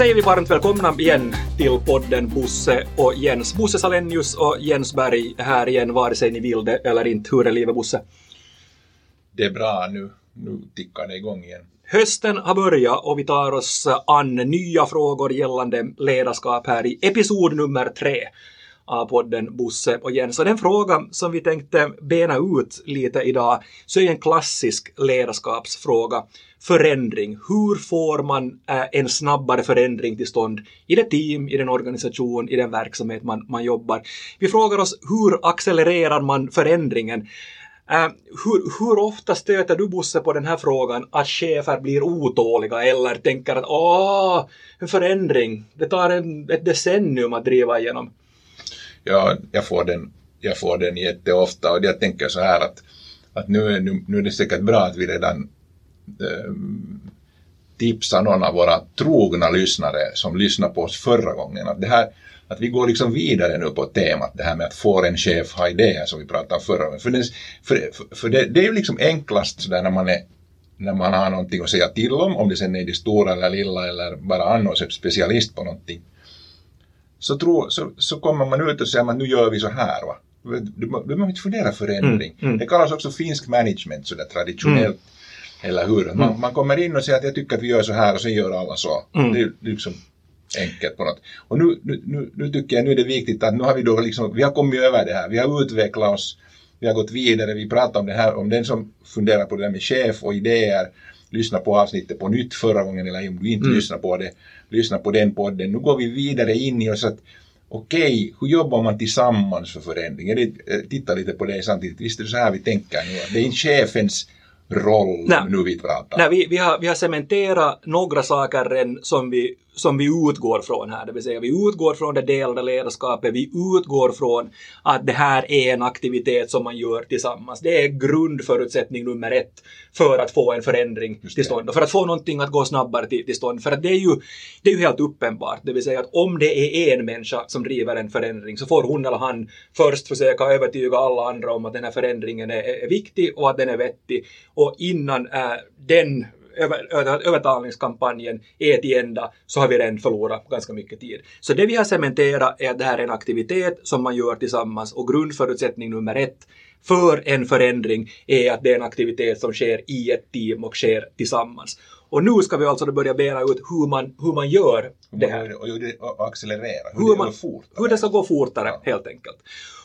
säger vi varmt välkomna igen till podden Bosse och Jens. Bosse Salenius och Jens Berg är här igen, vare sig ni vill det eller inte. Hur är livet Bosse? Det är bra nu. Nu tickar det igång igen. Hösten har börjat och vi tar oss an nya frågor gällande ledarskap här i episod nummer tre av podden Bosse och Jens. Och den fråga som vi tänkte bena ut lite idag så är en klassisk ledarskapsfråga. Förändring. Hur får man eh, en snabbare förändring till stånd i det team, i den organisation, i den verksamhet man, man jobbar? Vi frågar oss hur accelererar man förändringen? Uh, hur, hur, ofta stöter du Bosse på den här frågan att chefer blir otåliga eller tänker att åh, en förändring, det tar en, ett decennium att driva igenom? Ja, jag får den, jag får den jätteofta och jag tänker så här att, att nu, nu, nu är det säkert bra att vi redan eh, tipsar någon av våra trogna lyssnare som lyssnade på oss förra gången att det här att vi går liksom vidare nu på temat det här med att få en chef ha idéer som vi pratade om förra gången. För, det, för, för det, det, är ju liksom enklast sådär när man är när man har någonting att säga till om, om det sen är det stora eller lilla eller bara annars är specialist på någonting. Så, tror, så, så kommer man ut och säger att nu gör vi så här. Va? Du behöver inte fundera förändring. Mm, mm. Det kallas också finsk management sådär traditionellt. Mm. Eller hur? Man, mm. man kommer in och säger att jag tycker att vi gör så här och sen gör alla så. Mm. Det är liksom enkelt på något. Och nu, nu, nu, tycker jag nu är det viktigt att nu har vi då liksom, vi har kommit över det här, vi har utvecklat oss, vi har gått vidare, vi pratar om det här, om den som funderar på det där med chef och idéer, lyssna på avsnittet på nytt förra gången eller om du inte mm. lyssnar på det, lyssna på den podden. Nu går vi vidare in i oss att okej, okay, hur jobbar man tillsammans för förändring? Jag tittar lite på det samtidigt, visst är det så här vi tänker nu, det är chefens roll Nej. nu vi pratar. Nej, vi, vi, har, vi har cementerat några saker än som vi som vi utgår från här, det vill säga vi utgår från det delade ledarskapet, vi utgår från att det här är en aktivitet som man gör tillsammans. Det är grundförutsättning nummer ett för att få en förändring till stånd och för att få någonting att gå snabbare till, till stånd. För att det är, ju, det är ju helt uppenbart, det vill säga att om det är en människa som driver en förändring så får hon eller han först försöka övertyga alla andra om att den här förändringen är, är viktig och att den är vettig och innan äh, den över, övertalningskampanjen är till ända så har vi redan förlorat ganska mycket tid. Så det vi har cementerat är att det här är en aktivitet som man gör tillsammans och grundförutsättning nummer ett för en förändring är att det är en aktivitet som sker i ett team och sker tillsammans. Och nu ska vi alltså bena ut hur man, hur man gör det här. Och, och accelerera, hur, hur, det man, hur det ska gå fortare ja. helt enkelt.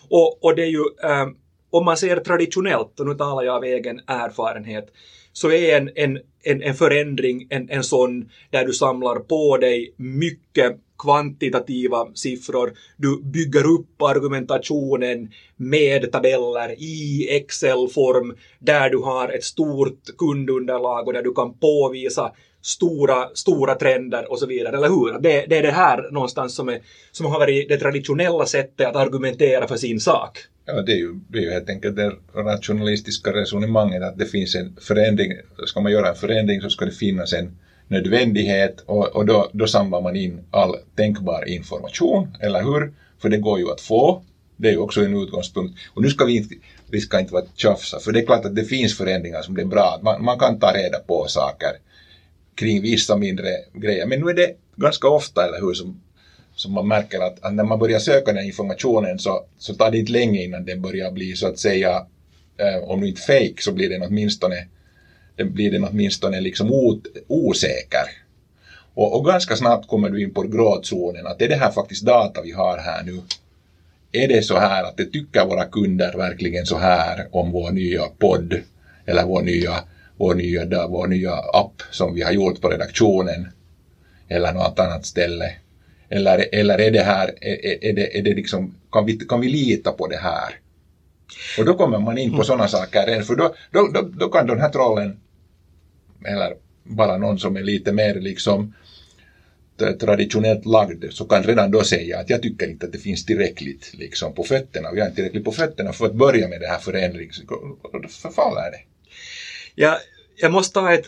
Och, och det är ju, um, om man ser traditionellt, och nu talar jag av egen erfarenhet, så är en, en, en, en förändring en, en sån där du samlar på dig mycket kvantitativa siffror. Du bygger upp argumentationen med tabeller i Excel-form där du har ett stort kundunderlag och där du kan påvisa stora, stora trender och så vidare, eller hur? Det, det är det här någonstans som, är, som har varit det traditionella sättet att argumentera för sin sak. Ja, det är ju, det är ju helt enkelt det rationalistiska resonemanget att det finns en förändring, ska man göra en förändring så ska det finnas en nödvändighet och, och då, då samlar man in all tänkbar information, eller hur? För det går ju att få, det är ju också en utgångspunkt. Och nu ska vi inte, vi ska inte vara tjafsa, för det är klart att det finns förändringar som det är bra, man, man kan ta reda på saker kring vissa mindre grejer, men nu är det ganska ofta, eller hur, som som man märker att, att, när man börjar söka den informationen så, så tar det inte länge innan den börjar bli så att säga, eh, om nu inte fake så blir den åtminstone, den blir den åtminstone liksom ot, osäker. Och, och ganska snabbt kommer du in på gråzonen, att är det här faktiskt data vi har här nu? Är det så här att det tycker våra kunder verkligen så här om vår nya podd eller vår nya, vår nya, vår nya app som vi har gjort på redaktionen eller något annat ställe? Eller, eller är det här, är, är, det, är det liksom, kan vi, kan vi lita på det här? Och då kommer man in på mm. sådana saker, för då, då, då, då kan den här trollen, eller bara någon som är lite mer liksom traditionellt lagd, så kan redan då säga att jag tycker inte att det finns tillräckligt liksom på fötterna, vi har inte tillräckligt på fötterna för att börja med det här förändringen, då förfaller det. Ja, jag måste ta ett,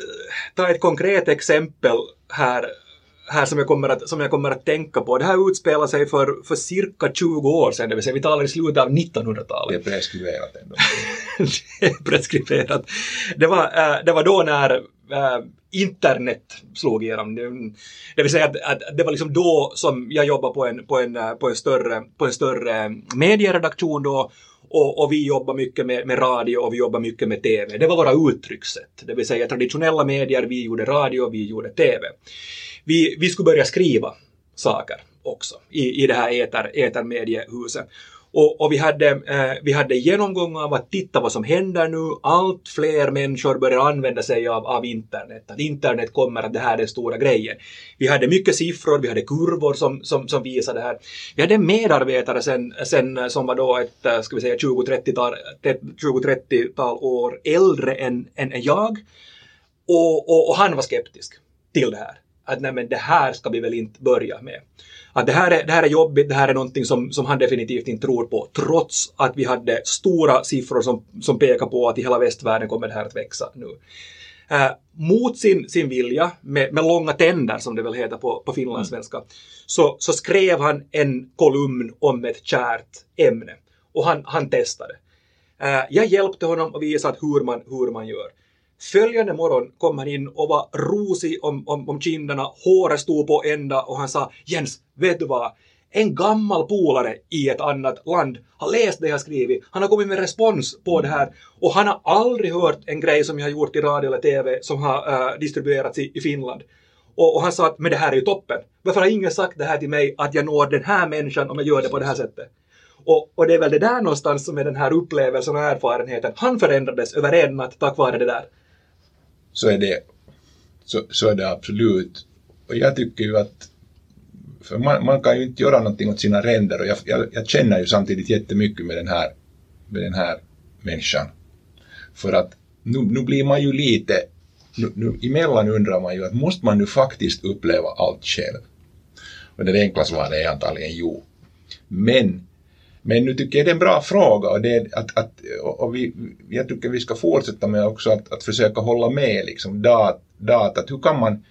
ta ett konkret exempel här här som jag, kommer att, som jag kommer att tänka på. Det här utspelar sig för, för cirka 20 år sedan, det vill säga vi talar i slutet av 1900-talet. Det är preskriberat ändå. det är preskriberat. Det var, äh, det var då när äh, internet slog igenom. Det, det vill säga att, att, det var liksom då som jag jobbade på en, på en, på en, större, på en större medieredaktion då och, och, vi jobbar mycket med, med, radio och vi jobbar mycket med TV. Det var våra uttryckssätt. Det vill säga traditionella medier, vi gjorde radio, och vi gjorde TV. Vi, vi skulle börja skriva saker också i, i det här eter, etermediehuset. Och, och, vi, hade, eh, vi hade genomgång av att titta vad som händer nu. Allt fler människor börjar använda sig av, av internet. Att internet kommer, att det här är den stora grejen. Vi hade mycket siffror, vi hade kurvor som, som, som visade det här. Vi hade en medarbetare sen, sen eh, som var då ett, eh, ska vi säga 20-30-tal 20 år äldre än, än, än jag. Och, och, och han var skeptisk till det här. Att nej men det här ska vi väl inte börja med att det här är, det här är jobbigt, det här är någonting som, som han definitivt inte tror på, trots att vi hade stora siffror som, som pekar på att i hela västvärlden kommer det här att växa nu. Uh, mot sin, sin vilja, med, med långa tänder som det väl heter på, på finlandssvenska, mm. så, så skrev han en kolumn om ett kärt ämne. Och han, han testade. Uh, jag hjälpte honom och visade hur man, hur man gör. Följande morgon kom han in och var rosig om, om, om kinderna, håret stod på ända och han sa Jens, vet du vad? En gammal polare i ett annat land har läst det jag skrivit, han har kommit med respons på det här och han har aldrig hört en grej som jag har gjort i radio eller TV som har äh, distribuerats i, i Finland. Och, och, han sa att men det här är ju toppen. Varför har ingen sagt det här till mig att jag når den här människan om jag gör det på det här sättet? Och, och det är väl det där någonstans som är den här upplevelsen och erfarenheten. Han förändrades över en natt tack vare det där så är det, så, så är det absolut. Och jag tycker ju att för man, man, kan ju inte göra någonting åt sina ränder och jag, jag, jag, känner ju samtidigt jättemycket med den här, med den här människan. För att nu, nu blir man ju lite, nu, nu, emellan undrar man ju att måste man nu faktiskt uppleva allt själv? Och det enkla svaret är antagligen jo. Men men nu tycker jag det är en bra fråga och, det att, att, och vi, jag tycker vi ska fortsätta med också att, att försöka hålla med liksom dat, datat. Hur kan man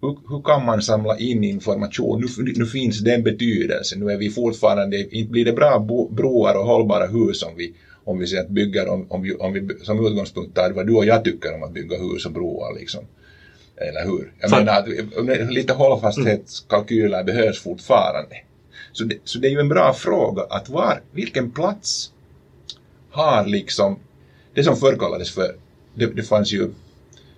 hur, hur, kan man samla in information? Nu, nu finns den betydelsen. Nu är vi fortfarande, inte blir det bra bo, broar och hållbara hus om vi, om vi säger att bygger, om, om, vi, om vi som utgångspunkt tar vad du och jag tycker om att bygga hus och broar liksom. Eller hur? Jag Fan. menar att lite hållfasthetskalkyler behövs fortfarande. Så det, så det är ju en bra fråga att var, vilken plats har liksom det som förr kallades för, det, det fanns ju,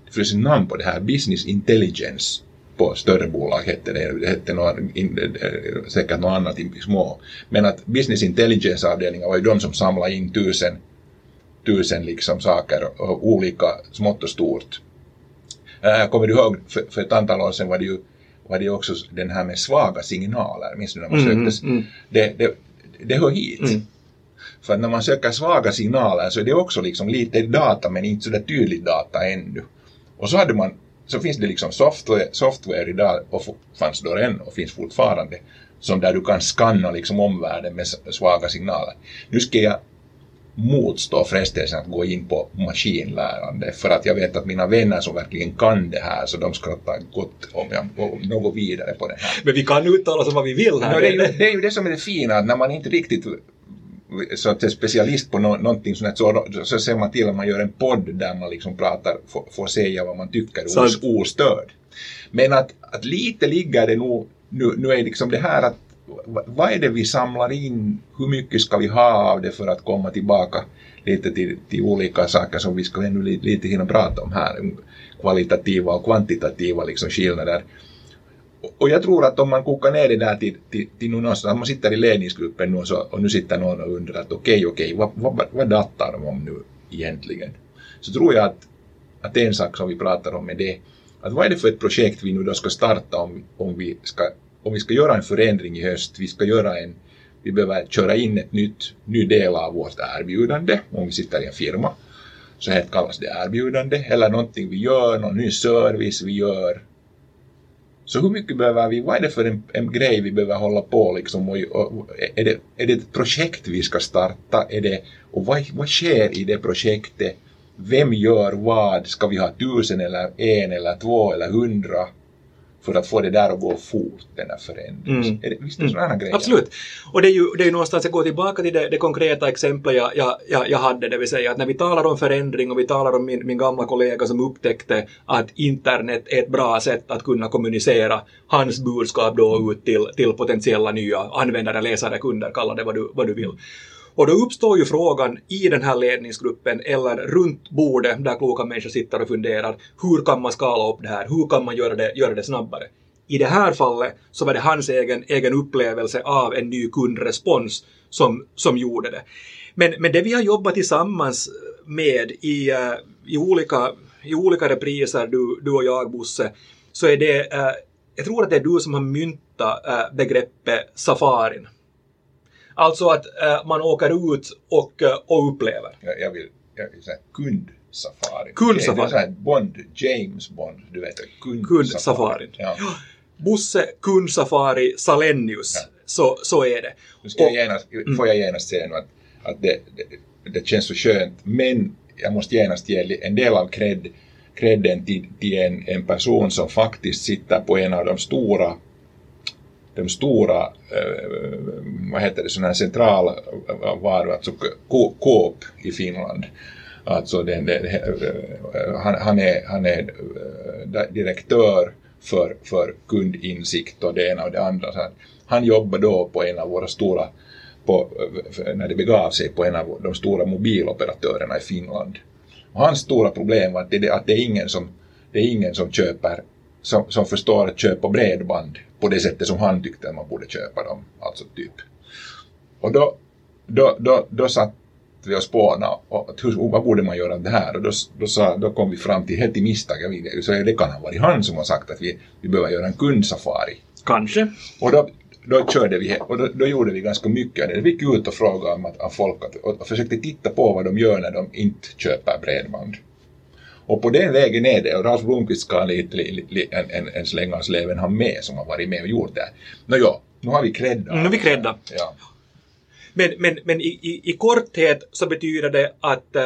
det finns ett namn på det här, business intelligence på större bolag hette det, det hette något, säkert något annat i små. Men att business intelligence avdelningar var ju de som samlade in tusen, tusen liksom saker, olika smått och stort. Äh, kommer du ihåg, för, för ett antal år sedan var det ju var det också den här med svaga signaler, minns du när man mm, sökte? Mm. Det, det, det hör hit. Mm. För att när man söker svaga signaler så är det också liksom lite data men inte så där tydlig data ännu. Och så hade man så finns det liksom software, software idag och fanns då än och finns fortfarande som där du kan skanna liksom omvärlden med svaga signaler. Nu ska jag motstå frestelsen att gå in på maskinlärande för att jag vet att mina vänner som verkligen kan det här så de ska ta gott om jag något vidare på det här. Men vi kan uttala oss vad vi vill här. No, det, är ju, det är ju det som är det fina, att när man inte riktigt så att är specialist på no någonting sånt så, så ser man till att man gör en podd där man liksom pratar, får, får säga vad man tycker os, ostörd. Men att, att lite ligger det nog, nu, nu är liksom det här att vad är det vi samlar in, hur mycket ska vi ha av det för att komma tillbaka lite till, till olika saker som vi ska ännu lite, lite hinna prata om här, kvalitativa och kvantitativa liksom skillnader. Och jag tror att om man kokar ner det där till, till, till någonstans, om man sitter i ledningsgruppen nu och, så, och nu sitter någon och undrar att okej, okay, okej, okay, vad, vad, vad datar de om nu egentligen? Så tror jag att, att en sak som vi pratar om är det, att vad är det för ett projekt vi nu då ska starta om, om vi ska om vi ska göra en förändring i höst, vi ska göra en, vi behöver köra in ett nytt, ny del av vårt erbjudande, om vi sitter i en firma, så här kallas det erbjudande, eller någonting vi gör, någon ny service vi gör. Så hur mycket behöver vi, vad är det för en, en grej vi behöver hålla på liksom, och, och, är, det, är det ett projekt vi ska starta, är det, och vad, vad sker i det projektet, vem gör vad, ska vi ha tusen eller en eller två eller hundra? För att få det där att gå fort, den där förändringen. Mm. Är det, visst är det sådana grejer? Absolut. Och det är ju, det är ju någonstans, jag går tillbaka till det, det konkreta exemplet jag, jag, jag, jag hade, det vill säga att när vi talar om förändring och vi talar om min, min gamla kollega som upptäckte att internet är ett bra sätt att kunna kommunicera hans budskap då ut till, till potentiella nya användare, läsare, kunder, kalla det vad du, vad du vill. Och då uppstår ju frågan i den här ledningsgruppen eller runt bordet där kloka människor sitter och funderar, hur kan man skala upp det här? Hur kan man göra det, göra det snabbare? I det här fallet så var det hans egen, egen upplevelse av en ny kundrespons som, som gjorde det. Men, men det vi har jobbat tillsammans med i, uh, i, olika, i olika repriser, du, du och jag Bosse, så är det, uh, jag tror att det är du som har myntat uh, begreppet safarin. Alltså att man åker ut och, och upplever. Jag, jag vill, jag vill säga kundsafari. Kundsafari. Det är Bond, James Bond, du vet. Kundsafari. Kundsafari. Ja. Busse, kundsafari, Salenius. Ja. Så, så är det. Nu ska jag Och- genast, får jag genast säga nu att, att det, det, det känns så skönt, men jag måste genast ge en del av cred, credden till, till en, en person som faktiskt sitter på en av de stora de stora, eh, vad heter det, sådana här centralvaror, eh, alltså Coop i Finland. Alltså den, den, eh, eh, han, han är, han är direktör för, för kundinsikt och det ena och det andra. Så han jobbar då på en av våra stora, på, när det begav sig, på en av de stora mobiloperatörerna i Finland. Och hans stora problem var att det, att det är ingen som, det är ingen som köper som, som förstår att köpa bredband på det sättet som han tyckte att man borde köpa dem. Alltså typ. Och då, då, då, då satt vi och spånade och att hur, vad borde man göra det här? Och då, då, sa, då kom vi fram till, helt i misstag, så det kan ha varit han som har sagt att vi, vi behöver göra en kundsafari. Kanske. Och då, då körde vi, och då, då gjorde vi ganska mycket. Vi gick ut och frågade om att, av folk att, och, och försökte titta på vad de gör när de inte köper bredband. Och på den vägen är det, och Ralf Blomqvist ska lite, li, li, en, en, en släng av sleven ha med som har varit med och gjort det. Nåja, nu har vi credda. Nu är vi credda. Ja. Men, men, men i, i, i korthet så betyder det att eh,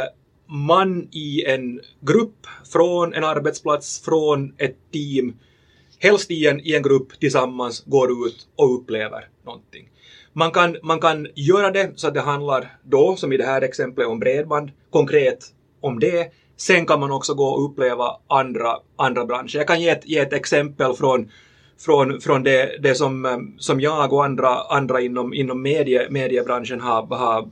man i en grupp, från en arbetsplats, från ett team, helst i en, i en grupp tillsammans går ut och upplever någonting. Man kan, man kan göra det så att det handlar då, som i det här exemplet, om bredband, konkret om det. Sen kan man också gå och uppleva andra, andra branscher. Jag kan ge ett, ge ett exempel från från, från det, det som, ehm, som jag och andra, andra inom, inom medie, mediebranschen har, har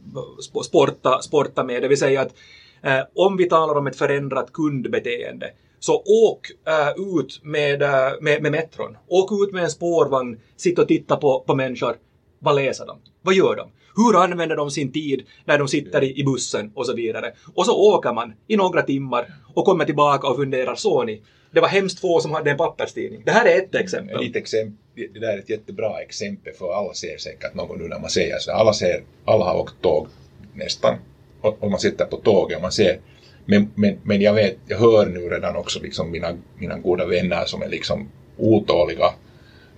sportat sporta med. Det vill säga att eh, om vi talar om ett förändrat kundbeteende så åk eh, ut med, eh, med, med metron. Åk ut med en spårvagn, sitt och titta på, på människor. Vad läser de? Vad gör de? Hur använder de sin tid när de sitter i, i bussen och så vidare? Och så åker man i några timmar och kommer tillbaka och funderar, så ni? Det var hemskt få som hade en papperstidning. Det här är ett exempel. Ett exempel, det där är ett jättebra exempel för alla ser säkert någon nu när man säger så. Alla, ser, alla har åkt tåg nästan. Och, man sitter på tåget och man ser. Men, men, men jag vet, jag hör nu redan också liksom mina, mina goda vänner som är liksom otåliga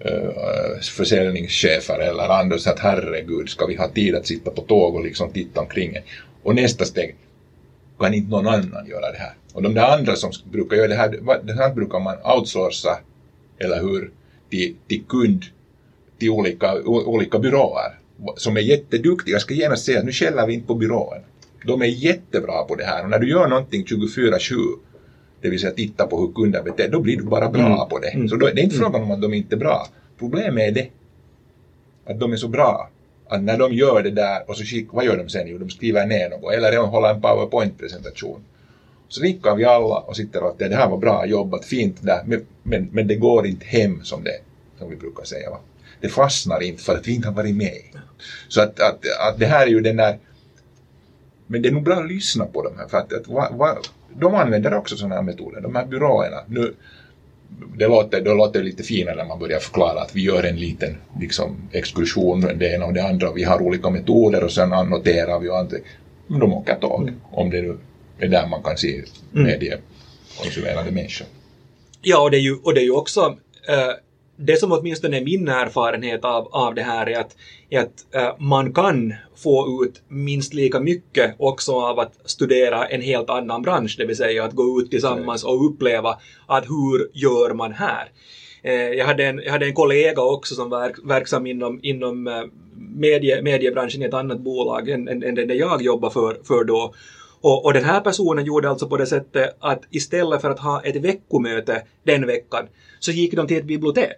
Eh, uh, försäljningschefer eller andra så att herregud, ska vi ha tid att sitta på tåg och liksom titta omkring? Och nästa steg, kan inte någon annan göra det här? Och de där andra som brukar göra det här, det här brukar man outsourca, eller hur, till, till kund, till olika, olika byråer som är jätteduktiga. Jag ska genast säga att nu skäller vi inte på byråerna. De är jättebra på det här och när du gör någonting 24-7, det vill säga titta på hur kunder beter då blir du bara bra Mm. på det. Mm. Så då, det är inte frågan om att de inte är bra. Problemet är det, att de är så bra att när de gör det där och så skick, vad gör de sen? Jo, de skriver ner något eller de håller en powerpoint-presentation. Så nickar vi alla och sitter och att det här var bra jobbat, fint där, men, men, men det går inte hem som det som vi brukar säga. Va? Det fastnar inte för att vi inte har varit med. Så att, att, att det här är ju den där men det är nog bra att lyssna på dem här för att, att va, va, de använder också sådana här metoder, de här byråerna. Nu, det låter, det låter lite finare när man börjar förklara att vi gör en liten liksom, exkursion, det ena och det andra, vi har olika metoder och sen annoterar vi och annat. Men de åker tåg, om det nu är där man kan se mediekonsumerande människor. Ja, och det är ju, och det är ju också eh, det som åtminstone är min erfarenhet av, av det här är att, är att äh, man kan få ut minst lika mycket också av att studera en helt annan bransch, det vill säga att gå ut tillsammans och uppleva att hur gör man här? Äh, jag, hade en, jag hade en kollega också som var verksam inom, inom eh, medie, mediebranschen i ett annat bolag än, än, än det jag jobbade för, för då. Och, och den här personen gjorde alltså på det sättet att istället för att ha ett veckomöte den veckan så gick de till ett bibliotek.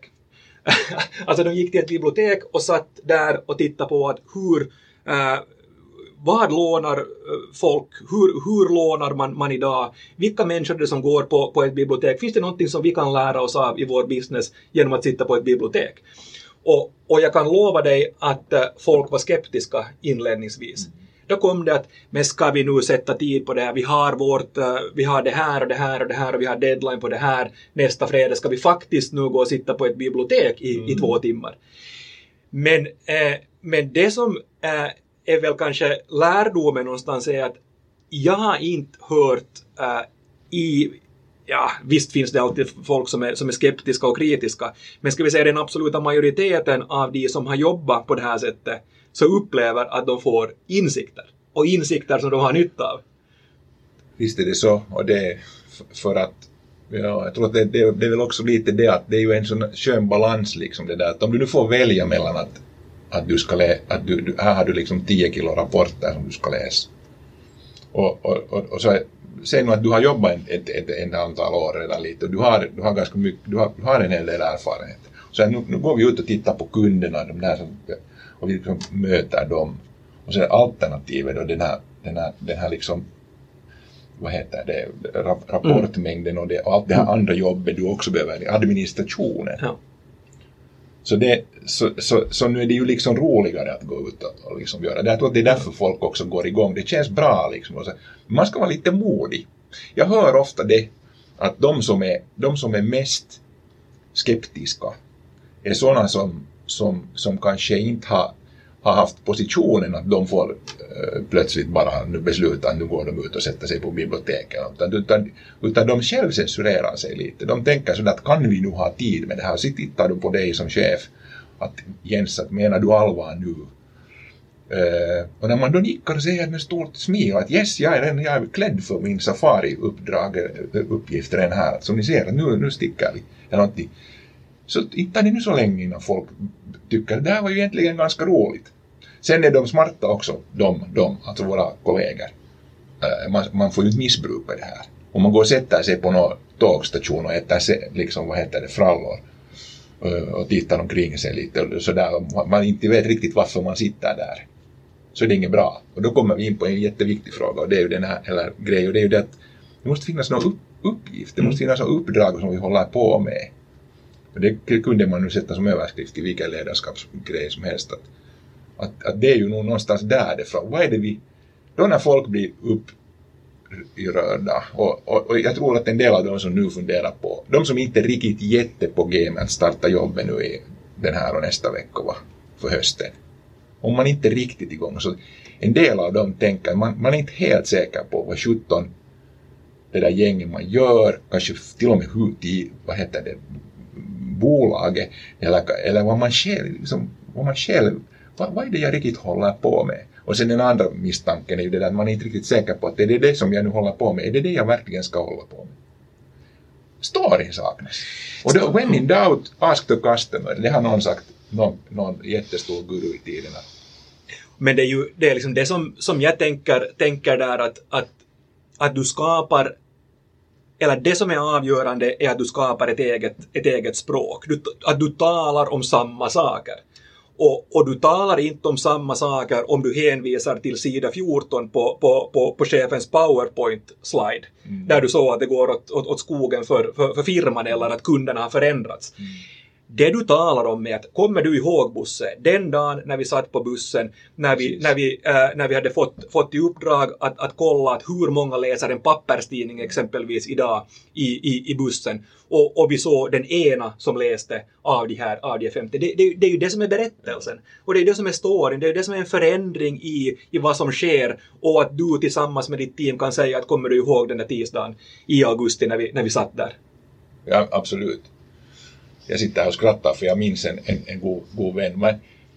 alltså de gick till ett bibliotek och satt där och tittade på att hur eh, vad lånar eh, folk, hur, hur lånar man, man idag, vilka människor är det som går på, på ett bibliotek, finns det någonting som vi kan lära oss av i vår business genom att sitta på ett bibliotek? Och, och jag kan lova dig att eh, folk var skeptiska inledningsvis. Då kom det att, men ska vi nu sätta tid på det här, vi har vårt, uh, vi har det här och det här och det här och vi har deadline på det här nästa fredag, ska vi faktiskt nu gå och sitta på ett bibliotek i, mm. i två timmar? Men, eh, men det som eh, är väl kanske lärdomen någonstans är att jag har inte hört äh, i Ja, visst finns det alltid folk som är, som är skeptiska och kritiska, men ska vi säga den absoluta majoriteten av de som har jobbat på det här sättet så upplever att de får insikter. Och insikter som de har nytta av. Visst är det så, och det är för att Ja, jag tror att det, det, det är väl också lite det att det är ju en sån skön balans liksom det där att om du nu får välja mellan att att du ska läsa, att du, du, här har du liksom 10 kilo rapporter som du ska läsa. Och, och, och, och så säg nu att du har jobbat ett, ett, ett antal år redan lite och du har, du har ganska mycket, du har, du har en hel del erfarenhet. Så nu, nu går vi ut och tittar på kunderna, de där som, och vi liksom möter dem. Och sen alternativet då den här, den här, den här liksom vad heter det, rapportmängden och, det, och allt det här andra jobbet du också behöver, administrationen. Ja. Så, det, så, så, så nu är det ju liksom roligare att gå ut och, och liksom göra det. Jag tror att det är därför folk också går igång. Det känns bra liksom. Så, man ska vara lite modig. Jag hör ofta det att de som är, de som är mest skeptiska är sådana som, som, som kanske inte har har haft positionen att de får äh, plötsligt bara nu besluta att nu går de ut och sätter sig på biblioteket. Utan, utan, utan de självcensurerar sig lite. De tänker sådär att kan vi nu ha tid med det här? Så tittar de på dig som chef. Att Jens, att menar du allvar nu? Uh, och när man då nickar och säger med stort smil att yes, jag är, redan, jag är klädd för min safari-uppdrag, eh, uppgift redan här. Som ni ser, nu, nu sticker vi. Eller någonting. Så inte det nu så länge innan folk tycker det här var ju egentligen ganska roligt. Sen är de smarta också, de, de alltså våra kollegor. Uh, man, man, får ju inte missbruka det här. Om man går och sätter sig på någon tågstation och äter liksom, vad heter det, frallor uh, och tittar omkring sig lite och sådär, man inte vet riktigt varför man sitter där. Så det är inget bra. Och då kommer vi in på en jätteviktig fråga och det är ju den här, eller grej, och det är ju det att det måste finnas någon upp, uppgift, det måste finnas något uppdrag som vi håller på med. Det kunde man nu sätta som överskrift i vilken ledarskapsgrej som helst. Att, att, att det är ju nog någonstans därifrån. Vad är det vi... Då när folk blir upprörda och, och, och jag tror att en del av de som nu funderar på, de som inte är riktigt jätte på G med att starta jobbet nu i den här och nästa vecka va, för hösten. Om man inte är riktigt igång så en del av dem tänker, man, man är inte helt säker på vad 17 det där gänget man gör, kanske till och med hur, vad heter det, bolaget eller, eller vad man själv, liksom, vad man själv vad, vad är det jag riktigt håller på med? Och sen den andra misstanken är ju det där att man är inte riktigt säker på att det är det som jag nu håller på med, är det det jag verkligen ska hålla på med? Storyn saknas. Och då, when in doubt, ask the customer, det har någon sagt, någon, någon jättestor guru i tiderna. Men det är ju det, är liksom det som, som jag tänker, tänker där att, att, att du skapar eller det som är avgörande är att du skapar ett eget, ett eget språk. Du, att du talar om samma saker. Och, och, du talar inte om samma saker om du hänvisar till sida 14 på, på, på, på chefens powerpoint-slide. Mm. Där du såg att det går åt, åt, åt skogen för, för, för firman eller att kunderna har förändrats. Mm det du talar om är att, kommer du ihåg Bosse, den dagen när vi satt på bussen, när vi, när vi, äh, när vi hade fått, fått i uppdrag att, att kolla att hur många läser en papperstidning exempelvis idag i, i, i bussen och, och vi såg den ena som läste av de här, av de 50. Det, det, det är ju det som är berättelsen. Och det är det som är storyn, det är det som är en förändring i, i vad som sker och att du tillsammans med ditt team kan säga att kommer du ihåg den där tisdagen i augusti när vi, när vi satt där? Ja, absolut jag sitter här och skrattar för jag minns en, en, en god, god vän. Men,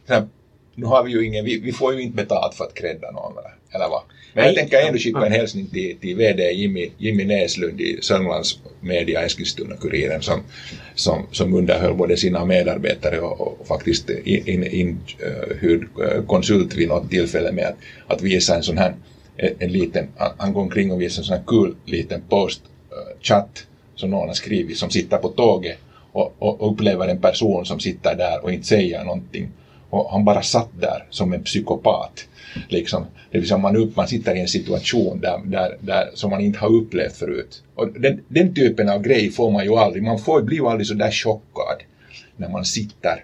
här, nu har vi ju ingen, vi, vi får ju inte betalt för att credda någon, eller, eller vad? Men jag tänker ändå skicka en hälsning till, till VD Jimmy, Jimmy Näslund i Sörmlands Media Eskilstuna-Kuriren som, som, som underhöll både sina medarbetare och, och faktiskt inhyrd in, in, uh, konsult vid något tillfälle med att, att visa en sån här en, en liten, han går omkring och visar en sån här kul liten post-chatt som någon har skrivit som sitter på tåget och, och upplever en person som sitter där och inte säger någonting och han bara satt där som en psykopat. Liksom. Det vill säga man, upp, man sitter i en situation där, där, där, som man inte har upplevt förut. Och den, den typen av grej får man ju aldrig, man får, blir ju aldrig så där chockad när man sitter,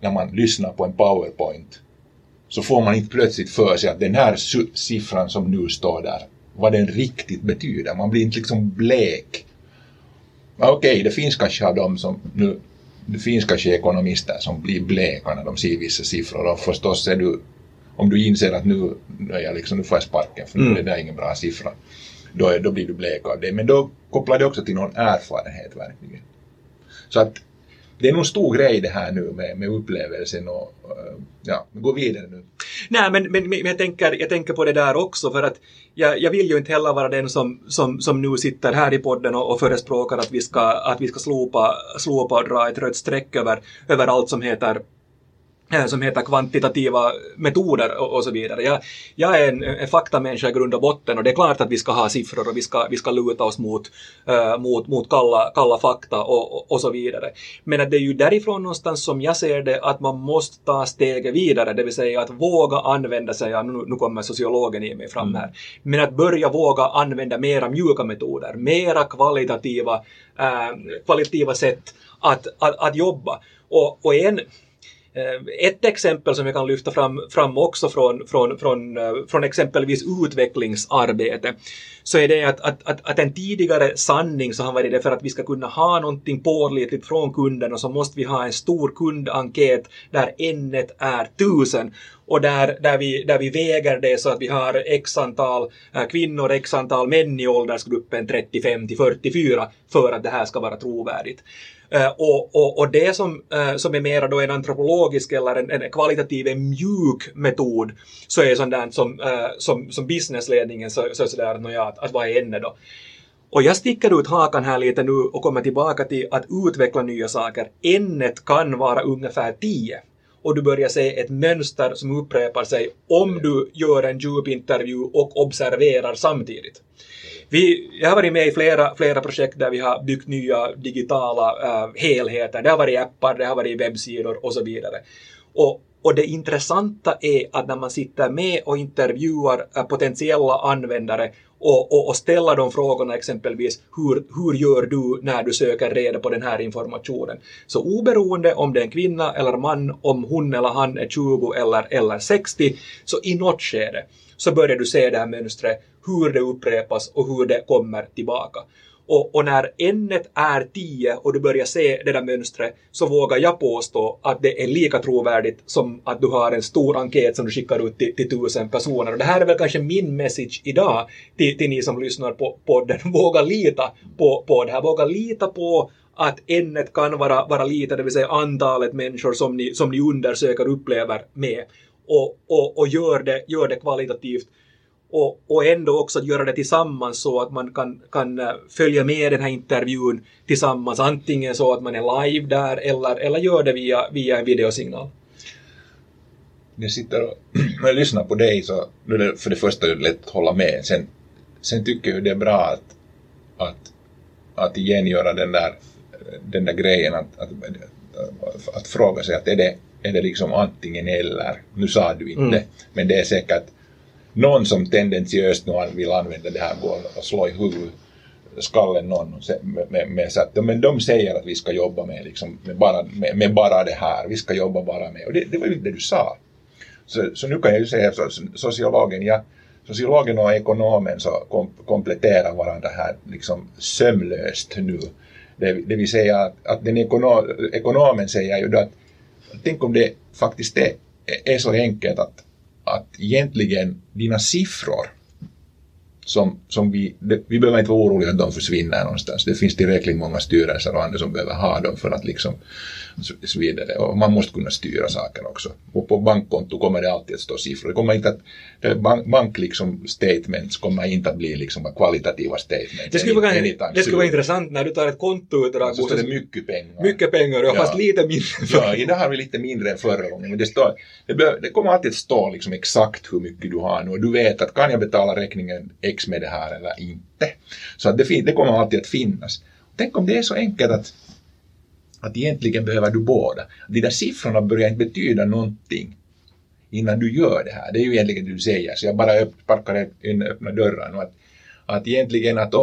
när man lyssnar på en powerpoint. Så får man inte plötsligt för sig att den här siffran som nu står där, vad den riktigt betyder. Man blir inte liksom blek. Okej, okay, det finns kanske av dem som nu det finns kanske ekonomister som blir bleka när de ser vissa siffror och förstås är du, om du inser att nu, är jag liksom, nu får jag sparken för nu mm. är det ingen bra siffra, då, är, då blir du blek av det. Men då kopplar det också till någon erfarenhet verkligen. Så att det är nog en stor grej det här nu med, med upplevelsen och ja, gå vidare nu. Nej, men, men, men, jag, tänker, jag tänker på det där också för att jag, jag vill ju inte heller vara den som, som, som nu sitter här i podden och, och förespråkar att vi ska, att vi ska slopa, slopa och dra ett rött streck över, över allt som heter som heter kvantitativa metoder och, och så vidare. Jag, jag är en, en faktamänniska i grund och botten och det är klart att vi ska ha siffror och vi ska, vi ska luta oss mot, uh, mot, mot kalla, kalla fakta och, och, och, så vidare. Men att det är ju därifrån någonstans som jag ser det att man måste ta steget vidare, det vill säga att våga använda sig av, nu, nu kommer sociologen i mig fram mm. här, men att börja våga använda mera mjuka metoder, mera kvalitativa, uh, kvalitativa sätt att, att, att jobba. Och, och en Eh, Eh, ett exempel som jag kan lyfta fram, fram också från, från, från, eh, från exempelvis utvecklingsarbete så är det att, att, att, att en tidigare sanning så har varit det för att vi ska kunna ha någonting pålitligt från kunden och så måste vi ha en stor kundenkät där n är tusen och där, där, vi, där vi väger det så att vi har x antal eh, kvinnor, x antal män i åldersgruppen 35 till 44 för att det här ska vara trovärdigt. Eh, och, och, och, det som, eh, som är mera då en antropologisk eller en, en kvalitativ, en mjuk metod, så är sånt där som, eh, som, som businessledningen så, så, så där, ja, att, att vad är ännu då? Och jag sticker ut hakan här lite nu och kommer tillbaka till att utveckla nya saker. Ämnet kan vara ungefär 10 och du börjar se ett mönster som upprepar sig om du gör en djupintervju och observerar samtidigt. Vi, jag har varit med i flera, flera projekt där vi har byggt nya digitala uh, helheter. Det har varit appar, det har varit webbsidor och så vidare. Och, och det intressanta är att när man sitter med och intervjuar eh, potentiella användare och, och, och, ställa de frågorna exempelvis hur, hur gör du när du söker reda på den här informationen? Så oberoende om det är en kvinna eller man, om hon eller han är 20 eller, eller 60, så i något skede så börjar du se det här mönstret, hur det upprepas och hur det kommer tillbaka. Och, och, när n är 10 och du börjar se det där mönstret så vågar jag påstå att det är lika trovärdigt som att du har en stor enkät som du skickar ut till, till tusen personer. Och det här är väl kanske min message idag till, till ni som lyssnar på podden. Våga lita på, på det här. Våga lita på att n kan vara, vara lite, det vill säga antalet människor som ni, som ni undersöker upplever med. Och, och, och gör, det, gör det kvalitativt och, och ändå också göra det tillsammans så att man kan, kan eh, följa med den här intervjun tillsammans, antingen så att man är live där eller, eller gör det via, via en videosignal. Jag sitter och när jag lyssnar på dig så nu är det för det första lätt att hålla med. Sen, sen tycker jag det är bra att, att, att igen göra den där, den där grejen att, att, att, att fråga sig att är det, är det liksom antingen eller. Nu sa du inte, mm. men det är säkert någon som tendentiöst nu vill använda det här och slå i huvudet skallen någon med, med, med så att men de säger att vi ska jobba med, liksom, med, bara, med, med bara det här, vi ska jobba bara med, och det, det var ju det du sa. Så, så nu kan jag ju säga så, sociologen, ja, sociologen och ekonomen så kom, kompletterar varandra här liksom sömlöst nu. Det, det vill säga att, att den ekonom, ekonomen säger ju då att tänk om det faktiskt är, är så enkelt att att egentligen dina siffror som, som vi, det, vi behöver inte vara oroliga att de försvinner någonstans. Det finns tillräckligt många styrelser och andra som behöver ha dem för att liksom så vidare. Och man måste kunna styra saker också. Och på bankkonto kommer det alltid att stå siffror. Det kommer inte att, bank, bank liksom statements kommer inte att bli liksom kvalitativa statements. Det skulle, vara, det skulle vara intressant när du tar ett kontoutdrag. Så står det mycket pengar. Mycket pengar, ja, fast lite mindre. Ja, idag har vi lite mindre än förra gången. Men det, står, det, bör, det kommer alltid att stå liksom exakt hur mycket du har nu. Och du vet att kan jag betala räkningen X med det här eller inte. Så att det, det kommer alltid att finnas. Tänk om det är så enkelt att att egentligen behöver du båda. De där siffrorna börjar inte betyda någonting innan du gör det här. Det är ju egentligen det du säger, så jag bara sparkar in öppna dörren. att, att egentligen att,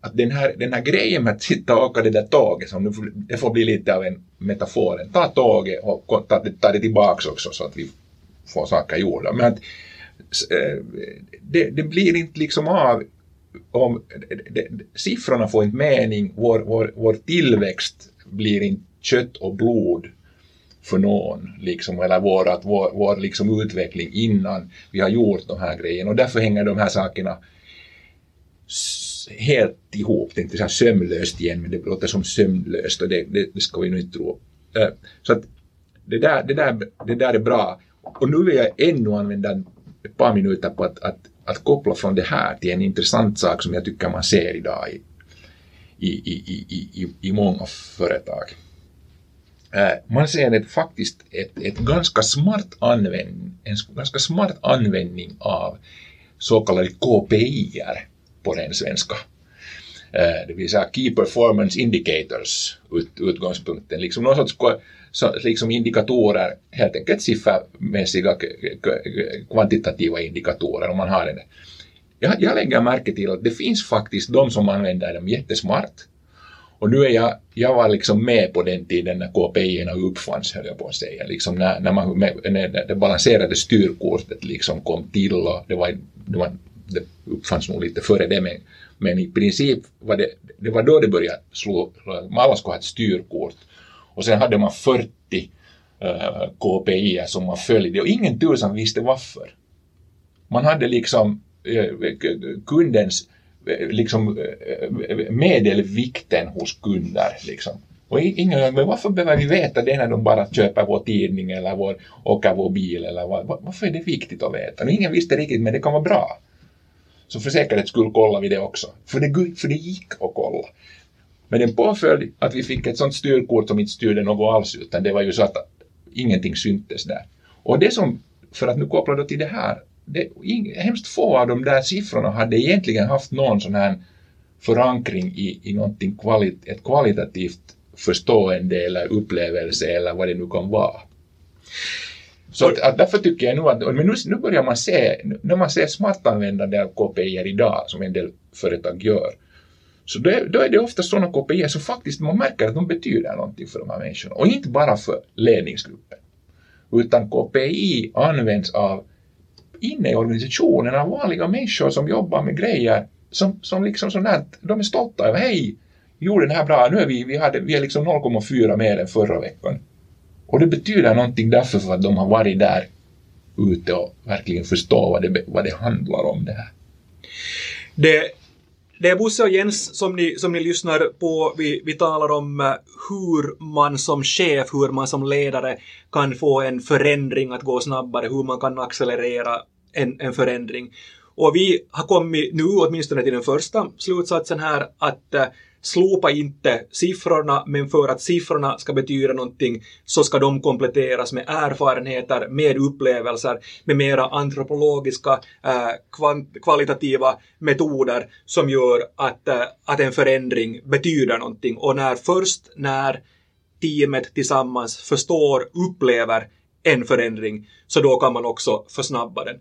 att den, här, den här grejen med att sitta och åka det där tåget, som nu, det får bli lite av en metafor, ta tåget och ta, ta det tillbaks också så att vi får saker gjorda. Men att, Eh, det, det blir inte liksom av om det, det, siffrorna får inte mening, vår, vår, vår tillväxt blir inte kött och blod för någon, liksom, eller vår, att vår, vår liksom utveckling innan vi har gjort de här grejerna. Och därför hänger de här sakerna helt ihop. Det är inte så här sömlöst igen, men det låter som sömlöst och det, det, det ska vi nog inte tro. Eh, så att det där, det, där, det där är bra. Och nu vill jag ännu använda ett par minuter på att, att, att koppla från det här till en intressant sak som jag tycker man ser idag i, i, i, i, i, i många företag. Eh, man ser ett, faktiskt ett, ett ganska smart en ganska smart användning av så kallade KPI på den svenska. Eh, det vill säga Key Performance Indicators ut, utgångspunkten, liksom någon sorts så, liksom indikatorer, helt enkelt siffermässiga kvantitativa indikatorer om man har en. jag, jag lägger märke till att det finns faktiskt de som använder dem jättesmart. Och nu är jag, jag var liksom med på den tiden när KPI uppfanns, höll jag på att säga. Liksom när, när, man, när det balanserade styrkortet liksom kom till och det, var, det, var, det uppfanns nog lite före det, men, men i princip var det, det var då det började slå, alla skulle ha ett styrkort. Och sen hade man 40 eh, KPI som man följde och ingen tusan visste varför. Man hade liksom Eh, kundens eh, liksom, eh, medelvikten hos kunder. Liksom. Och ingen, men varför behöver vi veta det när de bara köper vår tidning eller vår, åker vår bil? Eller var, varför är det viktigt att veta? ingen visste riktigt, men det kan vara bra. Så för säkerhets skull kollade vi det också. För det, för det gick att kolla. Men den påföljd att vi fick ett sånt styrkort som inte styrde något alls, utan det var ju så att ingenting syntes där. Och det som, för att nu koppla då till det här, det, hemskt få av de där siffrorna hade egentligen haft någon sån här förankring i, i någonting kvali, ett kvalitativt förstående eller upplevelse eller vad det nu kan vara. Så att, att därför tycker jag nu att men nu, nu börjar man se, när man ser smartanvändande av KPI idag som en del företag gör, så då är, då är det ofta sådana KPI som faktiskt man märker att de betyder någonting för de här människorna och inte bara för ledningsgruppen. Utan KPI används av inne i organisationen av vanliga människor som jobbar med grejer som, som liksom sådär, de är stolta över, hej, vi gjorde det här bra, nu är vi, vi, hade, vi är liksom 0,4 mer än förra veckan. Och det betyder någonting därför för att de har varit där ute och verkligen förstår vad det, vad det handlar om det här. Det, det är Bosse och Jens som ni, som ni lyssnar på. Vi, vi talar om eh, hur man som chef, hur man som ledare kan få en förändring att gå snabbare, hur man kan accelerera en, en förändring. Och vi har kommit nu åtminstone till den första slutsatsen här att eh, slopa inte siffrorna, men för att siffrorna ska betyda någonting så ska de kompletteras med erfarenheter, med upplevelser, med mera antropologiska, uh, kvalitativa metoder som gör att, uh, att en förändring betyder någonting. Och när först när teamet tillsammans förstår, upplever en förändring, så då kan man också försnabba den.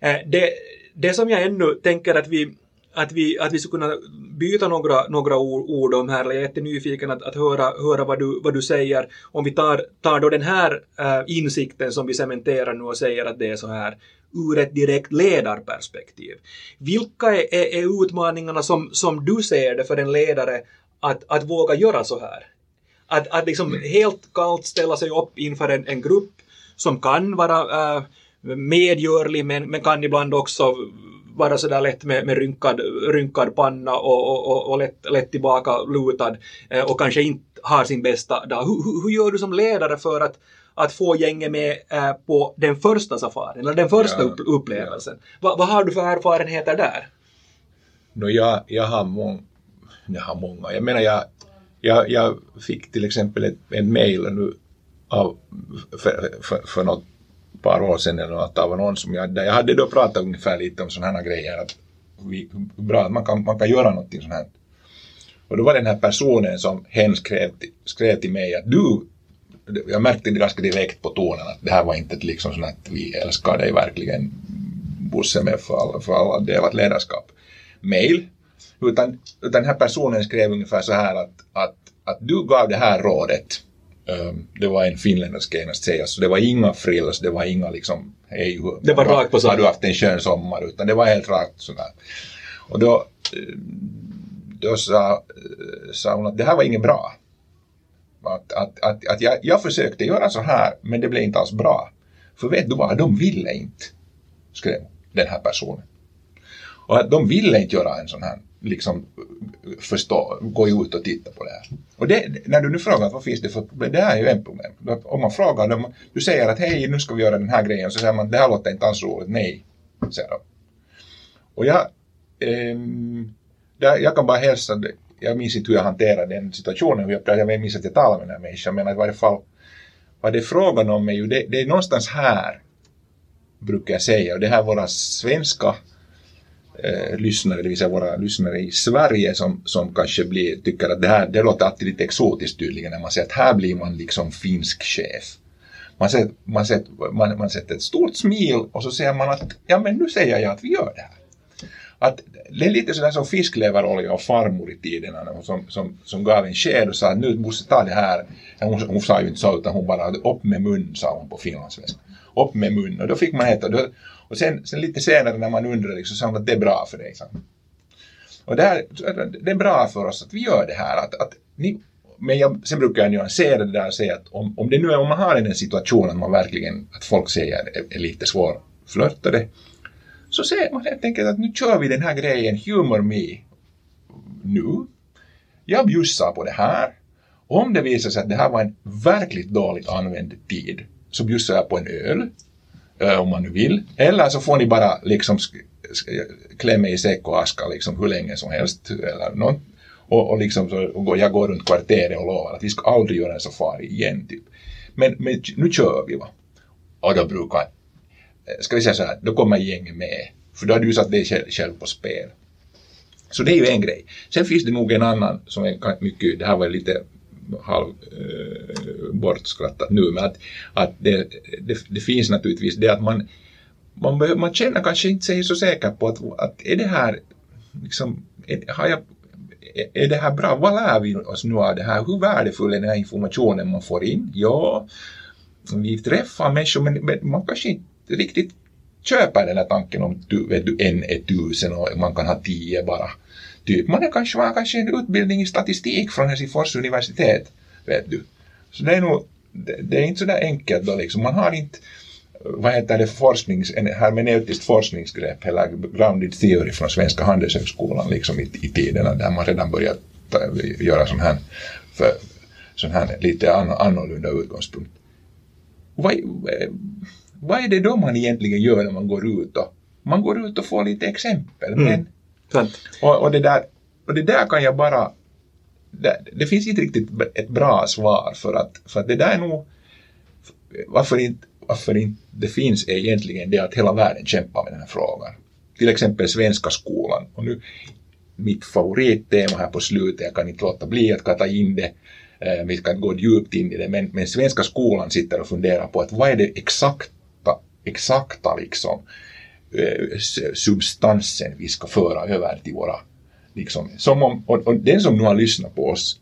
Eh, det, det som jag ännu tänker att vi att vi, att vi skulle kunna byta några, några ord om här, jag är jättenyfiken att, att höra, höra vad, du, vad du säger. Om vi tar, tar då den här äh, insikten som vi cementerar nu och säger att det är så här ur ett direkt ledarperspektiv. Vilka är, är, är utmaningarna som, som du ser det för en ledare att, att våga göra så här? Att, att liksom helt kallt ställa sig upp inför en, en grupp som kan vara äh, medgörlig men, men kan ibland också vara sådär lätt med, med rynkad, rynkad panna och, och, och, och lätt, lätt tillbaka lutad eh, och kanske inte har sin bästa dag. Hur, hur, hur gör du som ledare för att att få gänget med äh, på den första safarin, eller den första ja, upplevelsen. Ja. Va, vad har du för erfarenheter där? No, jag, jag, har mång, jag har många. Jag menar, jag, jag, jag fick till exempel ett, en mail nu av, för, för, för något par år sedan eller något av någon som jag, jag hade då pratat ungefär lite om sådana här grejer. Att vi, hur bra man kan, man kan göra någonting sånt här. Och då var den här personen som hen skrev, skrev till mig att du, jag märkte det ganska direkt på tonen att det här var inte liksom sånt att vi älskar dig verkligen Bosse med för alla, för alla delat ledarskap. Mail. Utan, utan den här personen skrev ungefär så här att, att, att du gav det här rådet det var en finländare ska jag säga, så det var inga frills, det var inga liksom, hej, det var rakt på sak. har du haft en skön sommar, utan det var helt rakt sådär. Och då, då sa, sa hon att det här var inget bra. Att, att, att, att jag, jag försökte göra så här, men det blev inte alls bra. För vet du vad, de ville inte, skrev den här personen. Och att de ville inte göra en sån här liksom förstå, gå ut och titta på det här. Och det, när du nu frågar vad finns det för problem, det här är ju en problem. Om man frågar dem, du säger att hej nu ska vi göra den här grejen, så säger man det här låter inte alls roligt, nej, säger de. Och jag, eh, där, jag kan bara hälsa, jag minns inte hur jag hanterade den situationen, hur jag, jag minns att jag talade med den här människan, men i varje fall vad det är frågan om är ju, det, det är någonstans här, brukar jag säga, och det här våra svenska eh, lyssnare, det vill säga våra lyssnare i Sverige som, som kanske blir, tycker att det här det låter alltid lite exotiskt tydligen när man säger att här blir man liksom finsk chef. Man sätter, man, sätter, man, man sätter ett stort smil och så säger man att ja men nu säger jag att vi gör det här. Att det är lite sådär som fiskleverolja och farmor i tiderna som, som, som gav en sked och sa att nu måste ta det här. Hon, hon sa ju inte så utan hon bara upp med mun sa hon på finlandssvenska. Upp med mun och då fick man äta. Och sen, sen lite senare när man undrar liksom, så sa hon att det är bra för dig. Så. Och det, här, det är bra för oss att vi gör det här. Att, att ni, men jag, sen brukar jag nyansera det där och säga att om, om, det nu är, om man har en situation att man verkligen, att folk säger är, är lite svårflörtade, så säger man helt enkelt att nu kör vi den här grejen, humor me, nu. Jag bjussar på det här. Om det visar sig att det här var en verkligt dåligt använd tid, så bjussar jag på en öl Eh, om man nu vill. Eller så får ni bara liksom klämma i säck och aska liksom hur länge som helst. Eller något. Och, och, liksom så, och jag går runt kvarteret och lovar att vi ska aldrig göra en safari igen. Typ. Men, men nu kör vi va. Och då brukar, eh, ska vi säga så här, då kommer gänget med. För då har du satt dig själv, själv på spel. Så det är ju en grej. Sen finns det nog en annan som är mycket, det här var lite halv eh, bortskrattat nu, men att, att det, det, det, finns naturligtvis det att man, man, behöver, man känner kanske inte sig så säker på att, att är det här, liksom, är, har jag, är det här bra? Vad lär vi oss nu av det här? Hur värdefull är den här informationen man får in? Ja, vi träffar människor men, men man kanske inte riktigt köper den här tanken om du, vet du, en är tusen och man kan ha tio bara. Typ. Man kanske, man kanske en utbildning i statistik från Helsingfors universitet. Vet du. Så det är nog, det, det är inte så där enkelt då liksom. Man har inte vad heter det, forsknings, en hermeneutiskt forskningsgrepp eller grounded theory från Svenska Handelshögskolan liksom i, i tiderna där man redan börjat göra sån här, för, sån här lite annorlunda utgångspunkt. Vad, vad är det då man egentligen gör när man går ut och man går ut och får lite exempel mm. men och, och, det där, och det där kan jag bara... Det, det, finns inte riktigt ett bra svar för att, för att det där är nog... Varför inte, varför inte det finns är egentligen det att hela världen kämpar med den här frågan. Till exempel svenska skolan. Och nu, mitt favorittema här på slutet, jag kan inte låta bli att ta in det, eh, vi ska gå djupt in i det, men, men svenska skolan sitter och funderar på att vad är det exakta, exakta liksom Eh, Eh, substansen vi ska föra över till våra... Liksom, som om, och, och den som nu har lyssnat på oss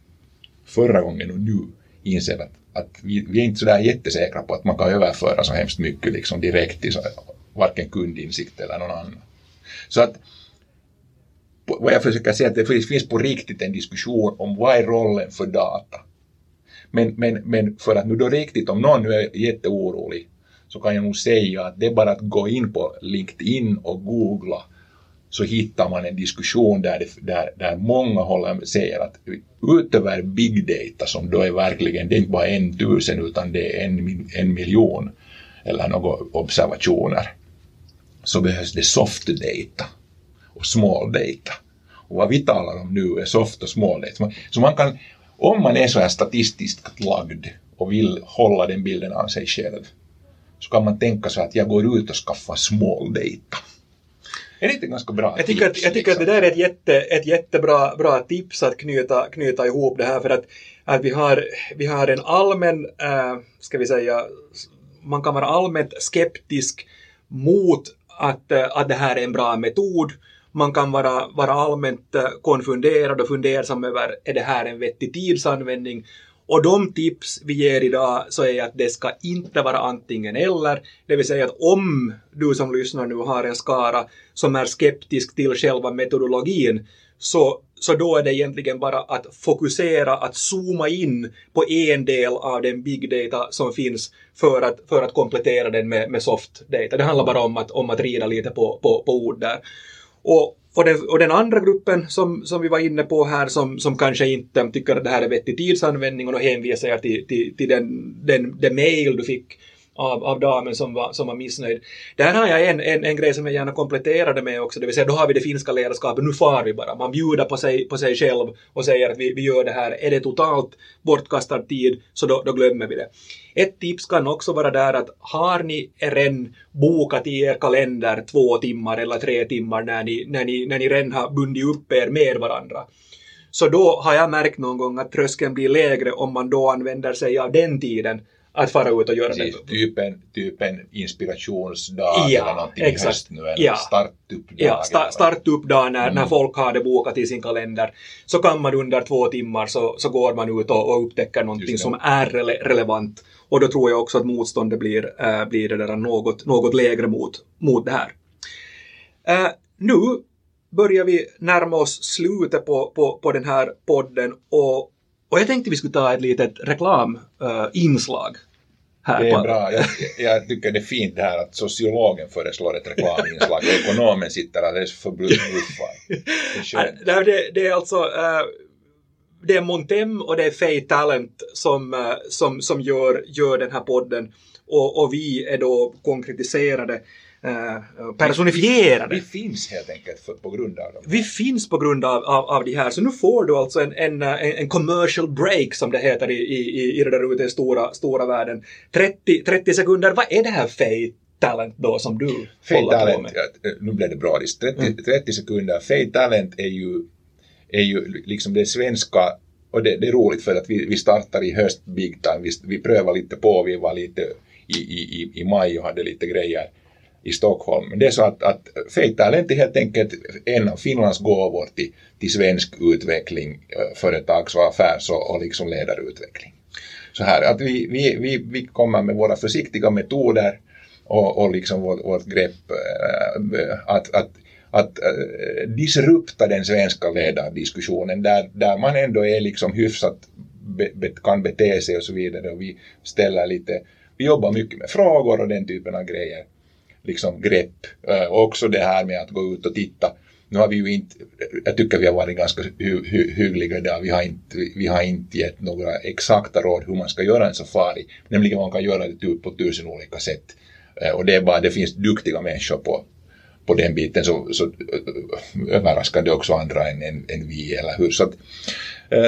förra gången och nu inser att, att vi, vi är inte sådär jättesäkra på att man kan överföra så hemskt mycket liksom direkt till så, varken kundinsikt eller någon annan. Så att vad jag försöker säga att det finns på riktigt en diskussion om vad är rollen för data. Men, men, men för att nu då riktigt, om någon nu är jätteorolig så kan jag nog säga att det är bara att gå in på LinkedIn och googla så hittar man en diskussion där, det, där, där många håller, säger att utöver big data som då är verkligen, det är inte bara en tusen utan det är en, en miljon eller några observationer så behövs det soft data och small data. Och vad vi talar om nu är soft och small data. Så man kan, om man är så här statistiskt lagd och vill hålla den bilden av sig själv så kan man tänka sig att jag går ut och skaffar small data. Är det inte ganska bra jag tycker, tips? att, jag tycker liksom? att det där är ett, jätte, ett jättebra bra tips att knyta, knyta ihop det här för att, att vi, har, vi har en allmän, äh, ska vi säga, man kan vara allmänt skeptisk mot att, äh, att det här är en bra metod. Man kan vara, vara allmänt äh, konfunderad och fundersam över är det här en vettig tidsanvändning och de tips vi ger idag så är att det ska inte vara antingen eller, det vill säga att om du som lyssnar nu har en skara som är skeptisk till själva metodologin så, så då är det egentligen bara att fokusera, att zooma in på en del av den big data som finns för att, för att komplettera den med, med soft data. Det handlar bara om att, om att rida lite på, på, på ord där. Och och den, och den andra gruppen som, som vi var inne på här som, som kanske inte tycker att det här är vettig tidsanvändning och hänvisar jag till, till, till den, den, den mail du fick av, av damen som var, som var missnöjd. Där har jag en, en, en grej som jag gärna kompletterade med också, det vill säga då har vi det finska ledarskapet, nu far vi bara. Man bjuder på sig, på sig själv och säger att vi, vi gör det här. Är det totalt bortkastad tid så då, då glömmer vi det. Ett tips kan också vara där att har ni redan bokat i er kalender två timmar eller tre timmar när ni, när ni, när ni redan har bundit upp er med varandra så då har jag märkt någon gång att tröskeln blir lägre om man då använder sig av den tiden att fara ut och göra Precis, det. Typ en, typ en inspirationsdag Ja, eller någonting exakt. i höst nu, eller Ja. startuppdag. Ja, sta, startup-dag när, Mm. när folk har det bokat i sin kalender så kan man under två timmar så, så går man ut och, och upptäcker någonting som är rele, relevant och då tror jag också att motståndet blir, äh, blir det där något, något lägre mot, mot det här. Äh, nu börjar vi närma oss slutet på, på, på den här podden och, och jag tänkte vi skulle ta ett litet reklaminslag här. Det är på- bra. Jag, jag tycker det är fint det här att sociologen föreslår ett reklaminslag och ekonomen sitter alldeles förbluffad. Det det, det är alltså eh, det är Montem och det är Fay Talent som, eh, som, som gör, gör den här podden och, och vi är då konkretiserade, eh, personifierade. Vi finns helt enkelt för, på grund av dem. Vi finns på grund av, av, av de här, så nu får du alltså en, en, en, en commercial break som det heter i, i, i det där ute i stora, stora världen. 30, 30 sekunder, vad är det här Fay Talent då som du Fade håller på Talent, med? ja, nu blev det bra. 30, Mm. 30 sekunder. Fade Talent är ju, är ju liksom det svenska och det, det är roligt för att vi, vi startar i höst big time. Vi, vi prövar lite på, vi var lite i, i, i, i maj och hade lite grejer i Stockholm. Men det är så att, att Fade är helt enkelt en av Finlands gåvor till, till svensk utveckling, eh, företags och affärs och, och liksom ledarutveckling. Så här att vi, vi, vi, vi kommer med våra försiktiga metoder och, och liksom vårt, vårt grepp eh, att, att, att eh, disrupta den svenska ledardiskussionen där, där man ändå är liksom hyfsat be, be, kan bete sig och så vidare och vi ställer lite, vi jobbar mycket med frågor och den typen av grejer, liksom grepp och också det här med att gå ut och titta nu har vi ju inte, jag tycker vi har varit ganska hy, hy, hyggliga där. Vi har, inte, vi har inte gett några exakta råd hur man ska göra en safari. Nämligen man kan göra det typ på tusen olika sätt. Och det är bara, det finns duktiga människor på, på den biten så, så ö- överraskar det också andra än, än, än vi, eller hur? Så, att,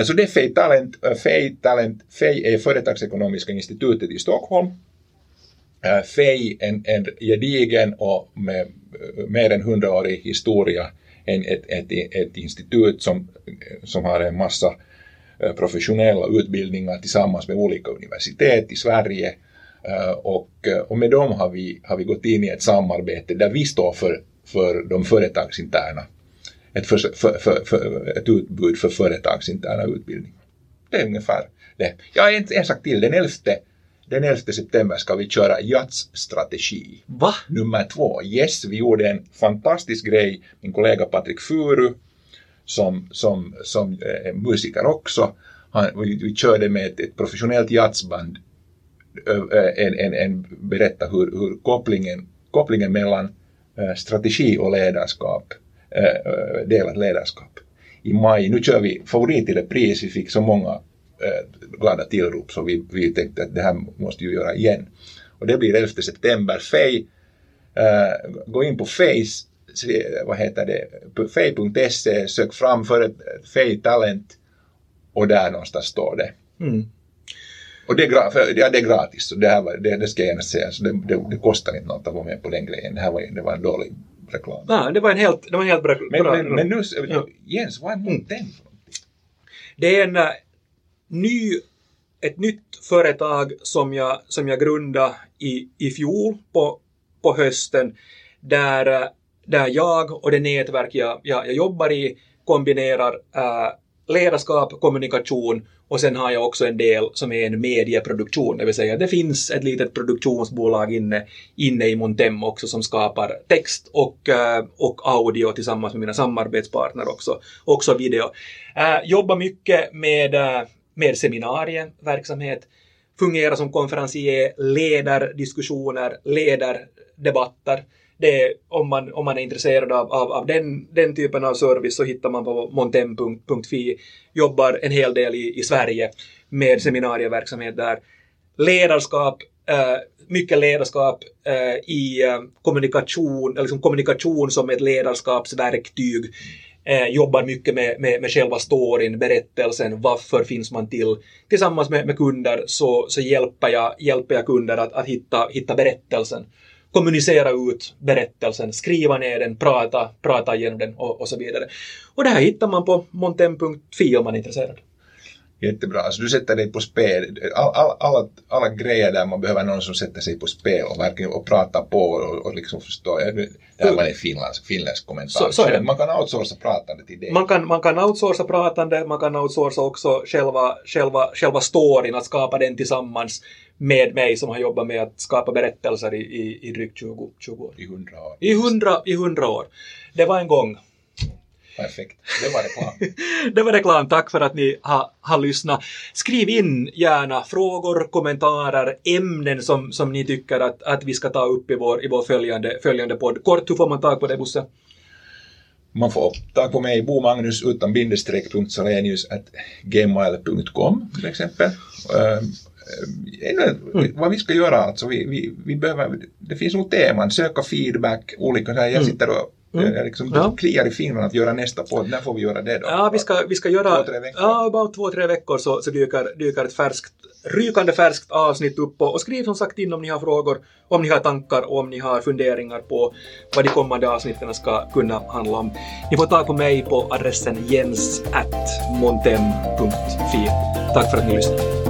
så det är FEI Talent. FEI Talent. FEI är eh, Företagsekonomiska institutet i Stockholm. Eh, FEI, en, en gedigen och med mer än hundraårig historia, en, ett, ett, ett institut som, som har en massa eh, professionella utbildningar tillsammans med olika universitet i Sverige. Eh, och, eh, och med dem har vi, har vi gått in i ett samarbete där vi står för, för de företagsinterna, ett, för, för, för, för, ett utbud för företagsinterna utbildningar. Det är ungefär det. Ja, en, en sak till. Den 11, den 11 september ska vi köra JATS-strategi. Va? Nummer två. Yes, vi gjorde en fantastisk grej. Min kollega Patrik Furu, som, som, som eh, är musiker också, han, vi, vi körde med ett, ett professionellt jazzband en, en, en berätta hur, hur kopplingen, kopplingen mellan eh, strategi och ledarskap eh, delat ledarskap. I maj, nu kör vi favorit i repris, vi fick så många eh, glada tillrop så vi, vi tänkte att det här måste vi göra igen. Och det blir 11 september. Fej, eh, gå in på Face, se, vad heter det, fej.se, sök fram för Fej Talent och där någonstans står det. Mm. Och det är, för, ja, det är gratis, så det, här var, det, det ska jag gärna säga. Så det, det, det kostar inte något att vara med på den grejen. Det här var, det var en dålig reklam. Ja, det var en helt, det var en helt bra... Men, bra men, men nu, Ja. Jens, vad är mot den? Det är en ny, ett nytt företag som jag, som jag grundade i, i fjol på, på hösten där, där jag och det nätverk jag, jag, jag jobbar i kombinerar äh, ledarskap, kommunikation och sen har jag också en del som är en medieproduktion, det vill säga det finns ett litet produktionsbolag inne, inne i Montem också som skapar text och, äh, och audio tillsammans med mina samarbetspartner också, också video. Äh, jobbar mycket med, äh, med seminarieverksamhet, fungera som konferencier, leder diskussioner, leder debatter. Det är, om, man, om man är intresserad av, av, av den, den typen av service så hittar man på montem.fi. Jobbar en hel del i, i Sverige med seminarieverksamhet där. Ledarskap, eh, mycket ledarskap eh, i eh, kommunikation, eller liksom kommunikation som ett ledarskapsverktyg. Eh, jobbar mycket med, med, med själva storyn, berättelsen, varför finns man till. Tillsammans med, med kunder så, så hjälper, jag, hjälper jag kunder att, att hitta, hitta berättelsen kommunicera ut berättelsen, skriva ner den, prata, prata igenom den och, och så vidare. Och det här hittar man på montem.fi om man är intresserad. Jättebra. Alltså du sätter dig på spel. All, all, alla, alla grejer där man behöver någon som sätter sig på spel och verkligen och pratar på och, och liksom förstår. Det här var en finländsk, finländsk kommentar. Så- så är det. Man kan outsourca pratande till dig. Man kan, man kan outsourca pratande, man kan outsourca också själva, själva, själva storyn, att skapa den tillsammans med mig som har jobbat med att skapa berättelser i, i, i drygt 20, 20 år. I hundra år. I hundra, I hundra år. Det var en gång. Perfekt. Det var reklam. Det var reklam. Tack för att ni har, har lyssnat. Skriv in gärna frågor, kommentarer, ämnen som, som ni tycker att, att vi ska ta upp i vår, i vår följande, följande podd. Kort, hur får man tag på det, Bosse? Man får tag på mig, bomagnus utan bindestreck, gmail.com till exempel. Uh, ännu, vad vi ska göra alltså, vi, vi, vi behöver, det finns nog teman, söka feedback, olika, så här, jag sitter och Mm. jag liksom, Ja. kliar i fingrarna att göra nästa podd, när får vi göra det då? Ja, vi ska, vi ska göra... Två, tre veckor. Ja, about två, tre veckor så, så dyker, dyker ett färskt, rykande färskt avsnitt upp och, och skriv som sagt in om ni har frågor, om ni har tankar och om ni har funderingar på vad de kommande avsnitten ska kunna handla om. Ni får tag på mig på adressen jens at montem.fi. Tack för att ni lyssnade.